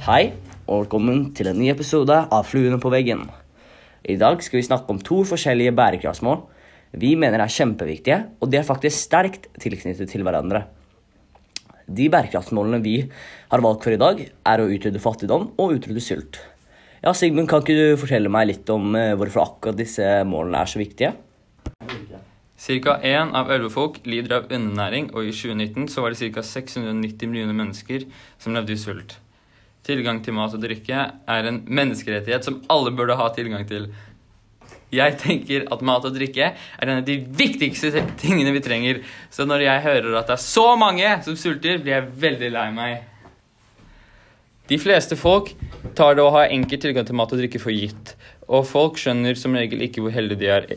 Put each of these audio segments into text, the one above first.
Hei, og velkommen til en ny episode av Fluene på veggen. I dag skal vi snakke om to forskjellige bærekraftsmål vi mener er kjempeviktige, og de er faktisk sterkt tilknyttet til hverandre. De bærekraftsmålene vi har valgt for i dag, er å utrydde fattigdom og utrydde sult. Ja, Sigmund, kan ikke du fortelle meg litt om eh, hvorfor akkurat disse målene er så viktige? Cirka én av elleve folk lider av undernæring, og i 2019 så var det ca. 690 millioner mennesker som levde i sult. Tilgang til mat og drikke er en menneskerettighet som alle burde ha tilgang til. Jeg tenker at mat og drikke er en av de viktigste tingene vi trenger. Så når jeg hører at det er så mange som sulter, blir jeg veldig lei meg. De fleste folk tar det å ha enkel tilgang til mat og drikke for gitt, og folk skjønner som regel ikke hvor heldige de er.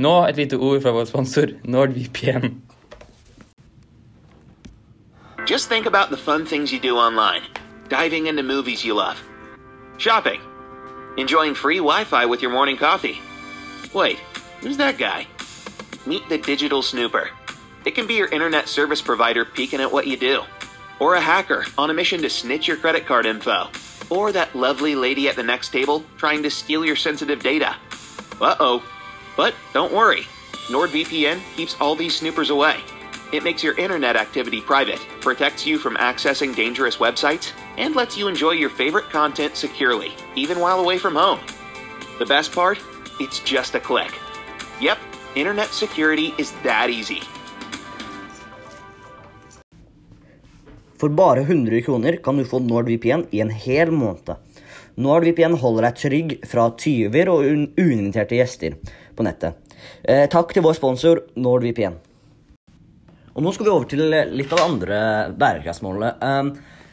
Nå et lite ord fra vår sponsor NordVPN. Just think about the fun things you do online. Diving into movies you love. Shopping. Enjoying free Wi-Fi with your morning coffee. Wait, who's that guy? Meet the Digital Snooper. It can be your internet service provider peeking at what you do. Or a hacker on a mission to snitch your credit card info. Or that lovely lady at the next table trying to steal your sensitive data. Uh-oh. But don't worry. NordVPN keeps all these snoopers away. It makes your internet activity private, protects you from accessing dangerous websites, and lets you enjoy your favorite content securely, even while away from home. The best part? It's just a click. Yep, internet security is that easy. For bare 100 kroner kan du få NordVPN i en hel måned. NordVPN holder deg trygg fra tyver og un uinviterte gjester på nettet. Eh, takk til vår sponsor NordVPN. Og nå skal vi over til litt av det andre bærekraftsmålet. Um,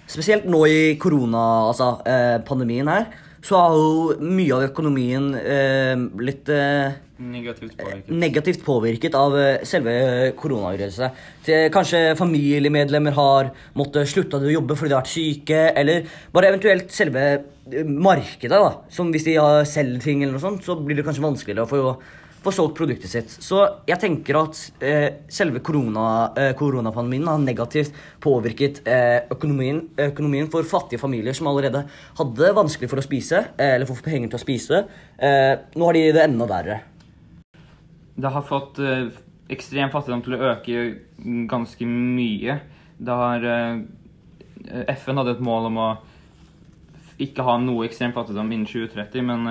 spesielt nå i korona, altså eh, pandemien her, så har jo mye av økonomien eh, blitt eh, Negativt påvirket. negativt påvirket av eh, selve koronaviruset. Til- Kanskje familiemedlemmer har måttet slutte å jobbe fordi de har vært syke, eller bare eventuelt selve eh, markedet. da. Som hvis de har selger ting, eller noe sånt, så blir det kanskje vanskeligere å få, få solgt produktet sitt. Så jeg tenker at eh, selve korona, eh, koronapandemien har negativt påvirket eh, økonomien, økonomien for fattige familier som allerede hadde vanskelig for å spise, eh, eller få penger til å spise. Eh, nå har de det enda verre. Det har fått eh, ekstrem fattigdom til å øke ganske mye. Det har FN hadde et mål om å ikke ha noe ekstrem fattigdom innen 2030, men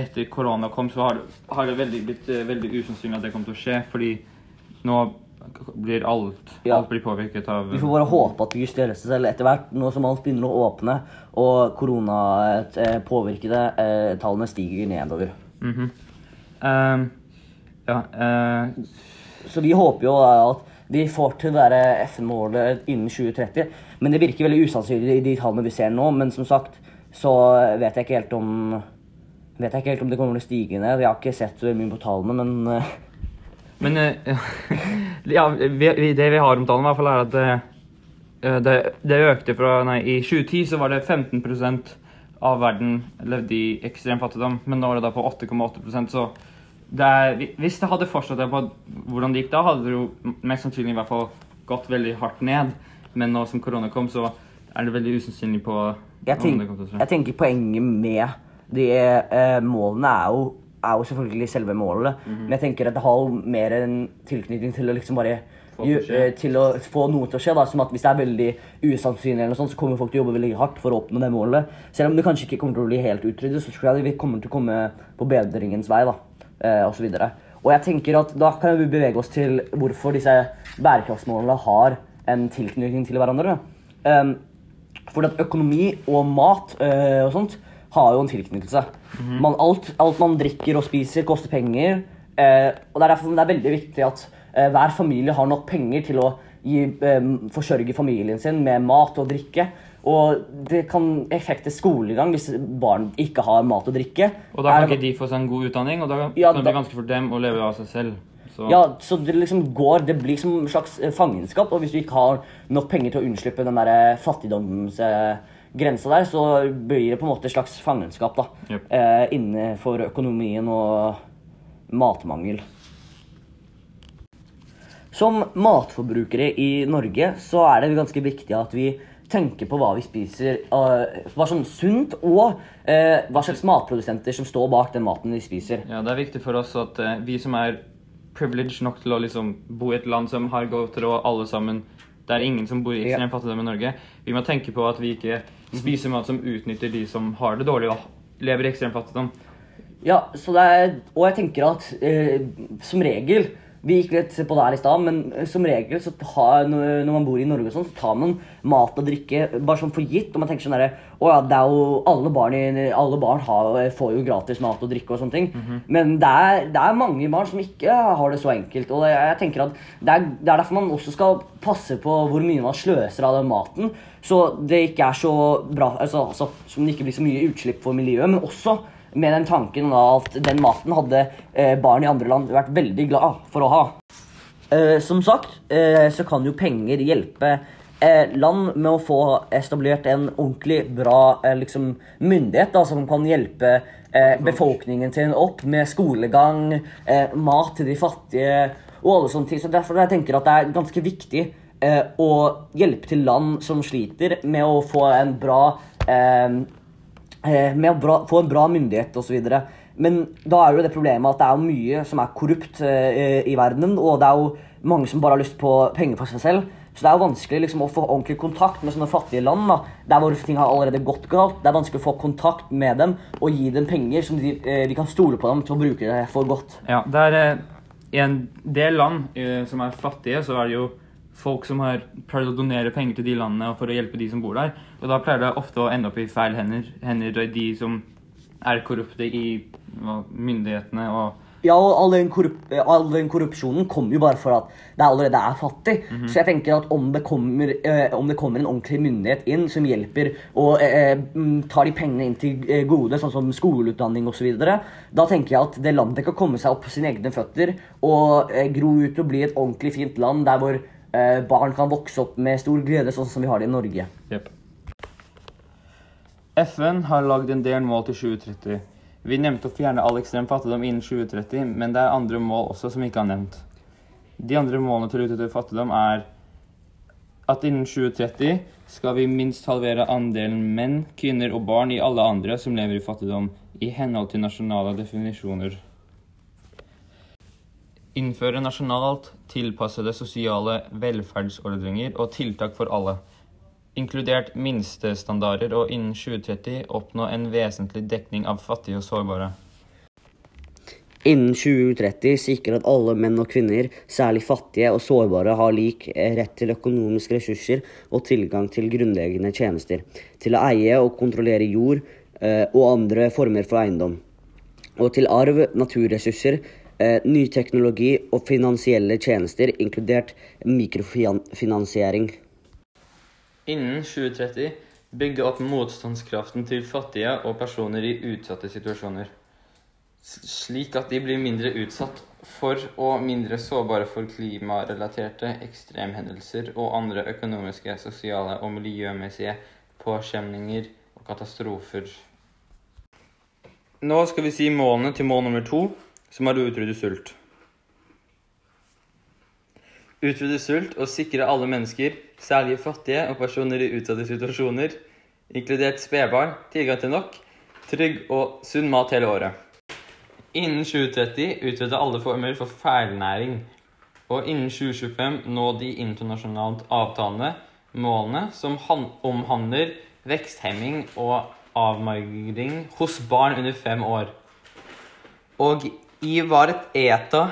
etter korona kom, så har, har det veldig, blitt eh, veldig usannsynlig at det kommer til å skje, fordi nå blir alt, Ja. alt blir påvirket av Vi får bare håpe at det justerer seg selv etter hvert, nå som alt begynner å åpne og koronapåvirkede eh, tallene stiger nedover. Mm -hmm. um, ja, uh... Så vi håper jo eh, at vi får til det FN-målet innen 2030. Men det virker veldig usannsynlig i de tallene vi ser nå. Men som sagt så vet jeg ikke helt om Vet jeg ikke helt om det kommer til å stige ned. Jeg har ikke sett så mye på tallene, men uh... Men uh, ja, vi, det vi har om tallene, i hvert fall er at det, eh, det, det økte fra Nei, i 2010 så var det 15% av verden levde i ekstrem fattigdom, men nå er det da på 8,8% så det er, hvis det hadde fortsatt på hvordan det gikk da, hadde det jo mest sannsynlig i hvert fall gått veldig hardt ned. Men nå som korona kom, så er det veldig usannsynlig på jeg, tenk, jeg tenker poenget med de eh, målene er jo, er jo selvfølgelig selve målene. Mm -hmm. Men jeg tenker at det har jo mer en tilknytning til å liksom bare eh, til å få noe til å skje. da, som at Hvis det er veldig usannsynlig, eller noe sånt, så kommer folk til å jobbe veldig hardt for å oppnå det målet. Selv om det kanskje ikke kommer til å bli helt utryddet, så tror jeg vi kommer til å komme på bedringens vei. da, eh, og så videre. Og jeg tenker at Da kan vi bevege oss til hvorfor disse bærekraftsmålene har en tilknytning til hverandre. Um, fordi at økonomi og mat eh, og sånt har jo en tilknyttelse. man, alt, alt man drikker og spiser, koster penger. eh, og Det er derfor det er veldig viktig at eh, hver familie har nok penger til å gi, eh, forsørge familien sin med mat og drikke. Og det kan effekte skolegang hvis barn ikke har mat og drikke. Og da Er- kan ikke de få seg en god utdanning, og da Ja, kan det bli ganske vanskelig for dem å leve av seg selv. Så Ja, så det liksom går Det blir som en slags eh, fangenskap. Og hvis du ikke har nok penger til å unnslippe den der fattigdomsgrensa der, så blir det på en måte et slags fangenskap da. yep. Eh, innenfor økonomien og matmangel. Som matforbrukere i Norge så er det ganske viktig at vi tenker på hva vi spiser, uh, hva er sunt, og uh, hva slags matprodusenter som står bak den maten vi spiser. Ja, Det er viktig for oss at uh, vi som er privileged nok til å liksom bo i et land som har godt råd, alle sammen Det er ingen som bor i ekstrem fattigdom i Norge. Vi må tenke på at vi ikke spiser mat som utnytter de som har det dårlig og lever i ekstrem fattigdom. Ja, er, og jeg tenker at eh, som regel Vi gikk litt på det her i stad, men eh, som regel så ta, når man bor i Norge, og sånn, så tar man mat og drikke bare sånn for gitt. Og man tenker sånn derre Å ja, det er jo alle barn, i, alle barn har, får jo gratis mat og drikke og sånne ting. Men det er, det er mange barn som ikke har det så enkelt. Og jeg, jeg tenker at det er, det er derfor man også skal passe på hvor mye man sløser av den maten. Så det ikke er så bra altså, altså, Som det ikke blir så mye utslipp for miljøet, men også med den tanken at den maten hadde eh, barn i andre land vært veldig glad for å ha. Eh, som sagt eh, så kan jo penger hjelpe eh, land med å få etablert en ordentlig bra liksom, myndighet da, som kan hjelpe eh, befolkningen sin opp med skolegang, eh, mat til de fattige og alle sånne ting. Så derfor jeg tenker at det er ganske viktig eh, å hjelpe til land som sliter med å få en bra med å bra, få en bra myndighet osv. Men da er jo det problemet at det er mye som er korrupt eh, i verdenen, og det er jo mange som bare har lyst på penger for seg selv. Så det er jo vanskelig liksom, å få ordentlig kontakt med sånne fattige land. da, Der hvor ting har allerede gått galt. Det er vanskelig å få kontakt med dem og gi dem penger som de, eh, de kan stole på dem til å bruke det for godt. Ja, det er eh, en del land eh, som er fattige, så er det jo folk som har prøvd å donere penger til de landene for å hjelpe de som bor der. Og da pleier det ofte å ende opp i feil hender. Hender de som er korrupte i myndighetene og Ja, og all den, korrup all den korrupsjonen kommer jo bare for at det allerede er fattig. Så jeg tenker at om det, kommer, eh, om det kommer en ordentlig myndighet inn som hjelper og eh, mm, tar de pengene inn til eh, gode, sånn som skoleutdanning osv., da tenker jeg at det landet kan komme seg opp på sine egne føtter og eh, gro ut og bli et ordentlig fint land der hvor eh, barn kan vokse opp med stor glede, sånn som vi har det i Norge. FN har lagd en del mål til 2030. Vi nevnte å fjerne all ekstrem fattigdom innen 2030, men det er andre mål også som ikke er nevnt. De andre målene til å utrydde fattigdom er at innen 2030 skal vi minst halvere andelen menn, kvinner og barn i alle andre som lever i fattigdom, i henhold til nasjonale definisjoner. Innføre nasjonalt tilpassede sosiale velferdsordninger og tiltak for alle, inkludert minstestandarder, og innen 2030 oppnå en vesentlig dekning av fattige og sårbare. Innen 2030 sikre at alle menn og kvinner, særlig fattige og sårbare, har lik eh, rett til økonomiske ressurser og tilgang til grunnleggende tjenester, til å eie og kontrollere jord eh, og andre former for eiendom, og til arv, naturressurser, ny teknologi og finansielle tjenester, inkludert mikrofinansiering. Innen 2030 bygge opp motstandskraften til fattige og personer i utsatte situasjoner, slik at de blir mindre utsatt for og mindre sårbare for klimarelaterte ekstremhendelser og andre økonomiske, sosiale og miljømessige påkjenninger og katastrofer. Nå skal vi si målene til mål nummer to, som har du utrydde sult. Utrydde sult og sikre alle mennesker, særlig fattige og personer i utsatte situasjoner, inkludert spedbarn, tilgang til nok, trygg og sunn mat hele året. Innen 2030 utrydde alle former for feilnæring. Og innen 2025 nå de internasjonalt avtalene målene som omhandler veksthemming og avmagring hos barn under fem år. Og i varet ETA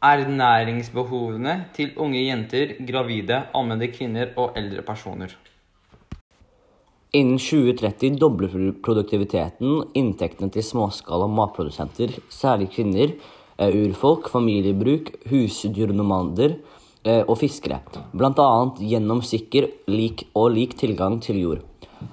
er næringsbehovene til unge jenter, gravide, ammende kvinner og eldre personer. Innen 2030 dobler produktiviteten inntektene til småskala matprodusenter, særlig kvinner, eh, urfolk, familiebruk, husdyrnomader eh, og fiskere, bl.a. gjennom sikker lik og lik tilgang til jord.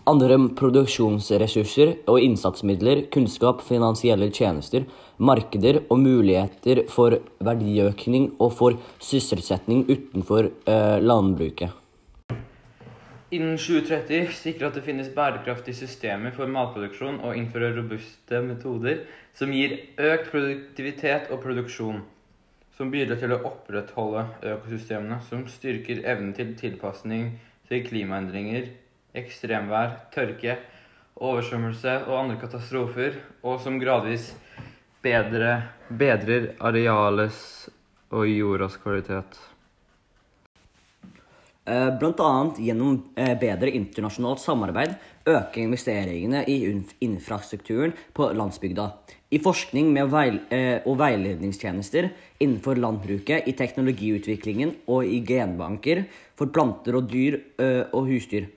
Andre produksjonsressurser og innsatsmidler, kunnskap, finansielle tjenester, markeder og muligheter for verdiøkning og for sysselsetting utenfor eh, landbruket. Innen 2030 sikre at det finnes bærekraftige systemer for matproduksjon og innføre robuste metoder som gir økt produktivitet og produksjon, som bidrar til å opprettholde økosystemene, som styrker evnen til tilpasning til klimaendringer ekstremvær, tørke, oversvømmelse og andre katastrofer, og som gradvis bedre, bedrer arealets og jordas kvalitet. Bl.a. Blant annet gjennom eh, bedre internasjonalt samarbeid øke investeringene i infrastrukturen på landsbygda. I forskning veil eh, og veiledningstjenester innenfor landbruket, i teknologiutviklingen og i genbanker for planter og dyr eh, og husdyr.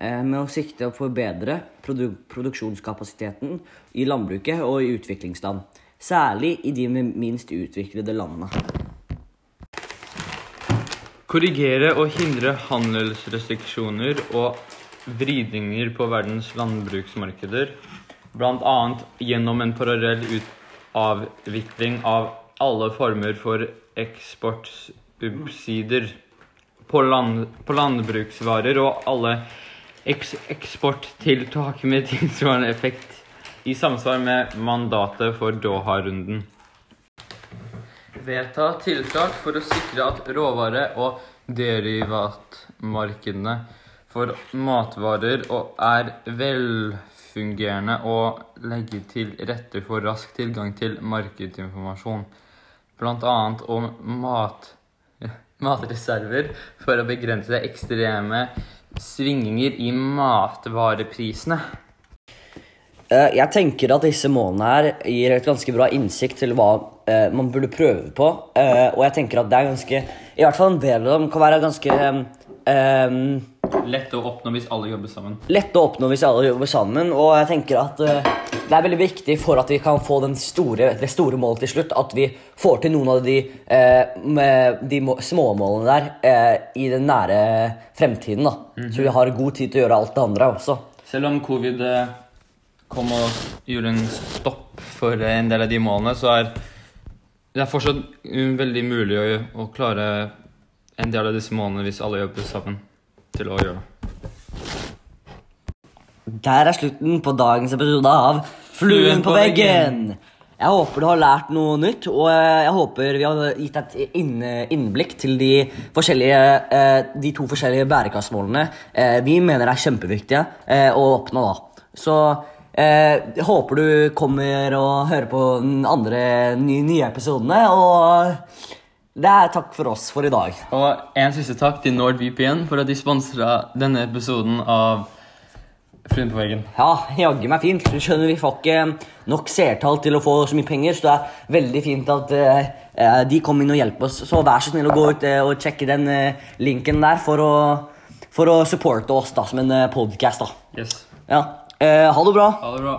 Eh, Med å sikte å forbedre produ produksjonskapasiteten i landbruket og i utviklingsland. Særlig i de minst utviklede landene. Korrigere og hindre handelsrestriksjoner og vridninger på verdens landbruksmarkeder, bl.a. gjennom en parallell avvikling av alle former for eksportsubsidier på, land, på landbruksvarer og alle eks eksporttiltak med tilsvarende effekt i samsvar med mandatet for Doha-runden. Vedta tiltak for å sikre at råvare- og derivatmarkedene for matvarer og er velfungerende og legge til rette for rask tilgang til markedsinformasjon, bl.a. om mat, matreserver for å begrense ekstreme svingninger i matvareprisene. Eh, Jeg tenker at disse målene her gir et ganske bra innsikt til hva eh, man burde prøve på. Eh, og jeg tenker at det er ganske I hvert fall en del av dem kan være ganske um, Lette Lett å oppnå hvis alle jobber sammen. lette å oppnå hvis alle jobber sammen. Og jeg tenker at det er veldig viktig for at vi kan få den store, det store målet til slutt, at vi får til noen av de, eh, de småmålene der eh, i den nære fremtiden. da. Så vi har god tid til å gjøre alt det andre også. Selv om covid eh, kom og gjorde en stopp for en del av de målene, så er det er fortsatt mm, veldig mulig å, å klare en del av disse målene hvis alle jobber sammen til å gjøre det. Der er slutten på dagens episode av Fluen på veggen. Jeg håper du har lært noe nytt, og eh, jeg håper vi har gitt et innblikk til de, eh, de to forskjellige bærekraftsmålene eh, vi mener er kjempeviktige å oppnå. da. Så jeg håper du kommer og hører på den andre nye, nye episodene, og det er takk for oss for i dag. Og en siste takk til NordVPN for at de sponsa denne episoden av Fluen på veggen. Ja, jaggu meg fint. Du skjønner, Vi får ikke nok seertall til å få så mye penger, så det er veldig fint at eh, eh, de kom inn og hjelper oss. Så vær så snill å gå ut uh, og sjekke den uh, linken der for å, for å supporte oss da, som en uh, podkast. Yes. Ja. Eh, ha det bra. Ha det bra.